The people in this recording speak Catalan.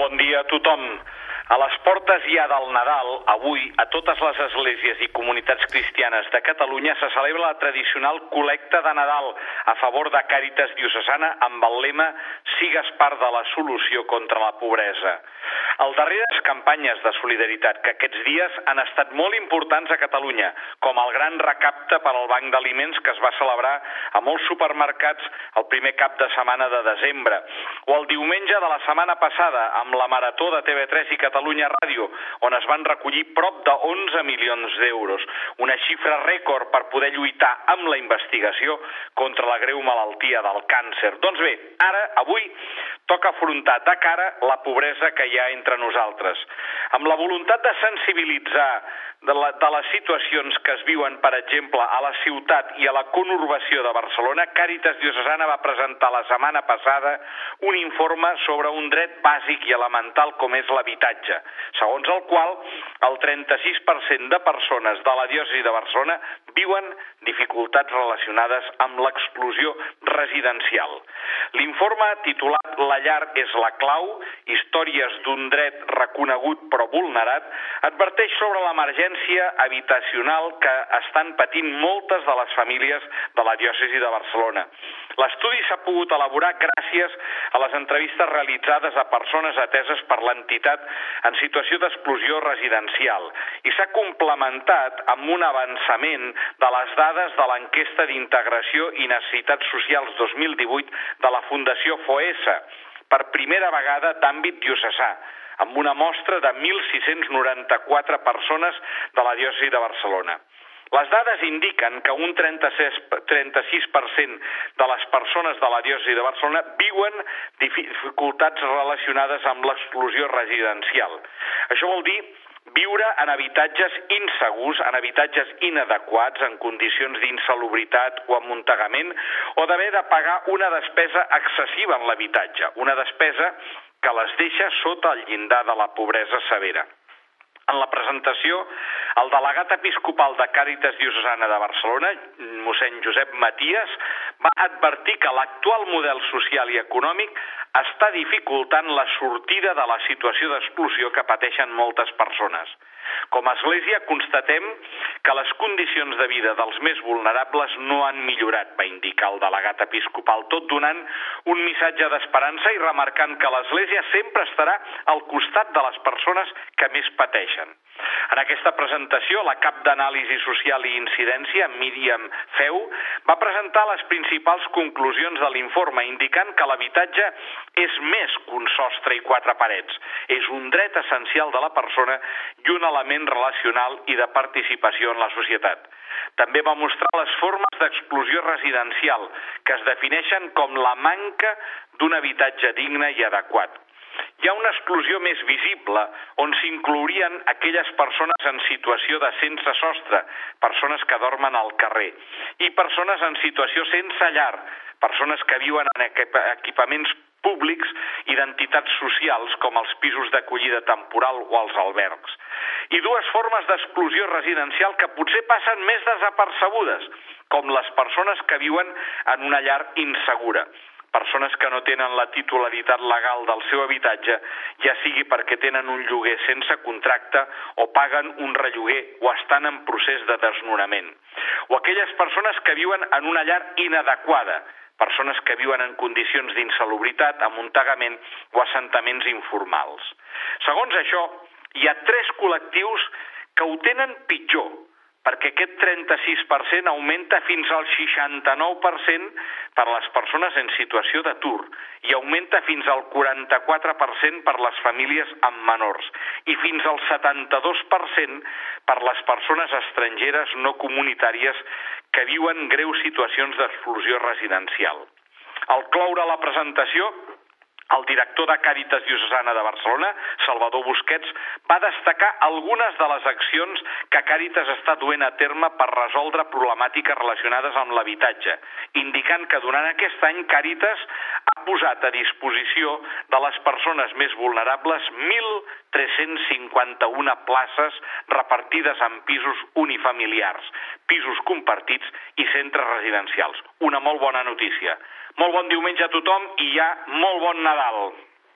Bon dia a tothom. A les portes ja del Nadal, avui, a totes les esglésies i comunitats cristianes de Catalunya se celebra la tradicional col·lecta de Nadal a favor de Càritas Diocesana amb el lema Sigues part de la solució contra la pobresa. El darreres campanyes de solidaritat que aquests dies han estat molt importants a Catalunya, com el gran recapte per al Banc d'Aliments que es va celebrar a molts supermercats el primer cap de setmana de desembre, o el diumenge de la setmana passada amb la Marató de TV3 i Catalunya Ràdio, on es van recollir prop de 11 milions d'euros, una xifra rècord per poder lluitar amb la investigació contra la greu malaltia del càncer. Doncs bé, ara, avui, toca afrontar de cara la pobresa que hi ha entre nosaltres. Amb la voluntat de sensibilitzar de, la, de les situacions que es viuen, per exemple, a la ciutat i a la conurbació de Barcelona, Càritas Diocesana va presentar la setmana passada un informe sobre un dret bàsic i elemental com és l'habitatge, segons el qual el 36% de persones de la diòcesi de Barcelona viuen dificultats relacionades amb l'exclusió residencial. L'informe titulat La llar és la clau, històries d'un dret reconegut però vulnerat, adverteix sobre l'emergència habitacional que estan patint moltes de les famílies de la diòcesi de Barcelona. L'estudi s'ha pogut elaborar gràcies a les entrevistes realitzades a persones ateses per l'entitat en situació d'exclusió residencial i s'ha complementat amb un avançament de les dades de l'enquesta d'integració i necessitats socials 2018 de la Fundació FOESA, per primera vegada d'àmbit diocesà, amb una mostra de 1.694 persones de la diòcesi de Barcelona. Les dades indiquen que un 36, 36% de les persones de la diòcesi de Barcelona viuen dificultats relacionades amb l'exclusió residencial. Això vol dir viure en habitatges insegurs, en habitatges inadequats, en condicions d'insalubritat o amuntegament, o d'haver de pagar una despesa excessiva en l'habitatge, una despesa que les deixa sota el llindar de la pobresa severa. En la presentació, el delegat episcopal de Càritas Diocesana de Barcelona, mossèn Josep Matías, va advertir que l'actual model social i econòmic està dificultant la sortida de la situació d'exclusió que pateixen moltes persones. Com a Església constatem que les condicions de vida dels més vulnerables no han millorat, va indicar el delegat episcopal, tot donant un missatge d'esperança i remarcant que l'Església sempre estarà al costat de les persones que més pateixen. En aquesta presentació, la cap d'anàlisi social i incidència, Míriam Feu, va presentar les principals conclusions de l'informe, indicant que l'habitatge és més que un sostre i quatre parets. És un dret essencial de la persona i un element relacional i de participació en la societat. També va mostrar les formes d'exclusió residencial, que es defineixen com la manca d'un habitatge digne i adequat hi ha una exclusió més visible on s'inclourien aquelles persones en situació de sense sostre, persones que dormen al carrer, i persones en situació sense llar, persones que viuen en equipaments públics i d'entitats socials com els pisos d'acollida temporal o els albergs. I dues formes d'exclusió residencial que potser passen més desapercebudes, com les persones que viuen en una llar insegura persones que no tenen la titularitat legal del seu habitatge, ja sigui perquè tenen un lloguer sense contracte o paguen un relloguer o estan en procés de desnonament. O aquelles persones que viuen en una llar inadequada, persones que viuen en condicions d'insalubritat, amuntegament o assentaments informals. Segons això, hi ha tres col·lectius que ho tenen pitjor perquè aquest 36% augmenta fins al 69% per a les persones en situació d'atur i augmenta fins al 44% per les famílies amb menors i fins al 72% per les persones estrangeres no comunitàries que viuen greus situacions d'exclusió residencial. Al cloure la presentació, el director de Càritas Diocesana de Barcelona, Salvador Busquets, va destacar algunes de les accions que Càritas està duent a terme per resoldre problemàtiques relacionades amb l'habitatge, indicant que durant aquest any Càritas ha posat a disposició de les persones més vulnerables 1.351 places repartides en pisos unifamiliars, pisos compartits i centres residencials. Una molt bona notícia. Molt bon diumenge a tothom i ja molt bon Nadal.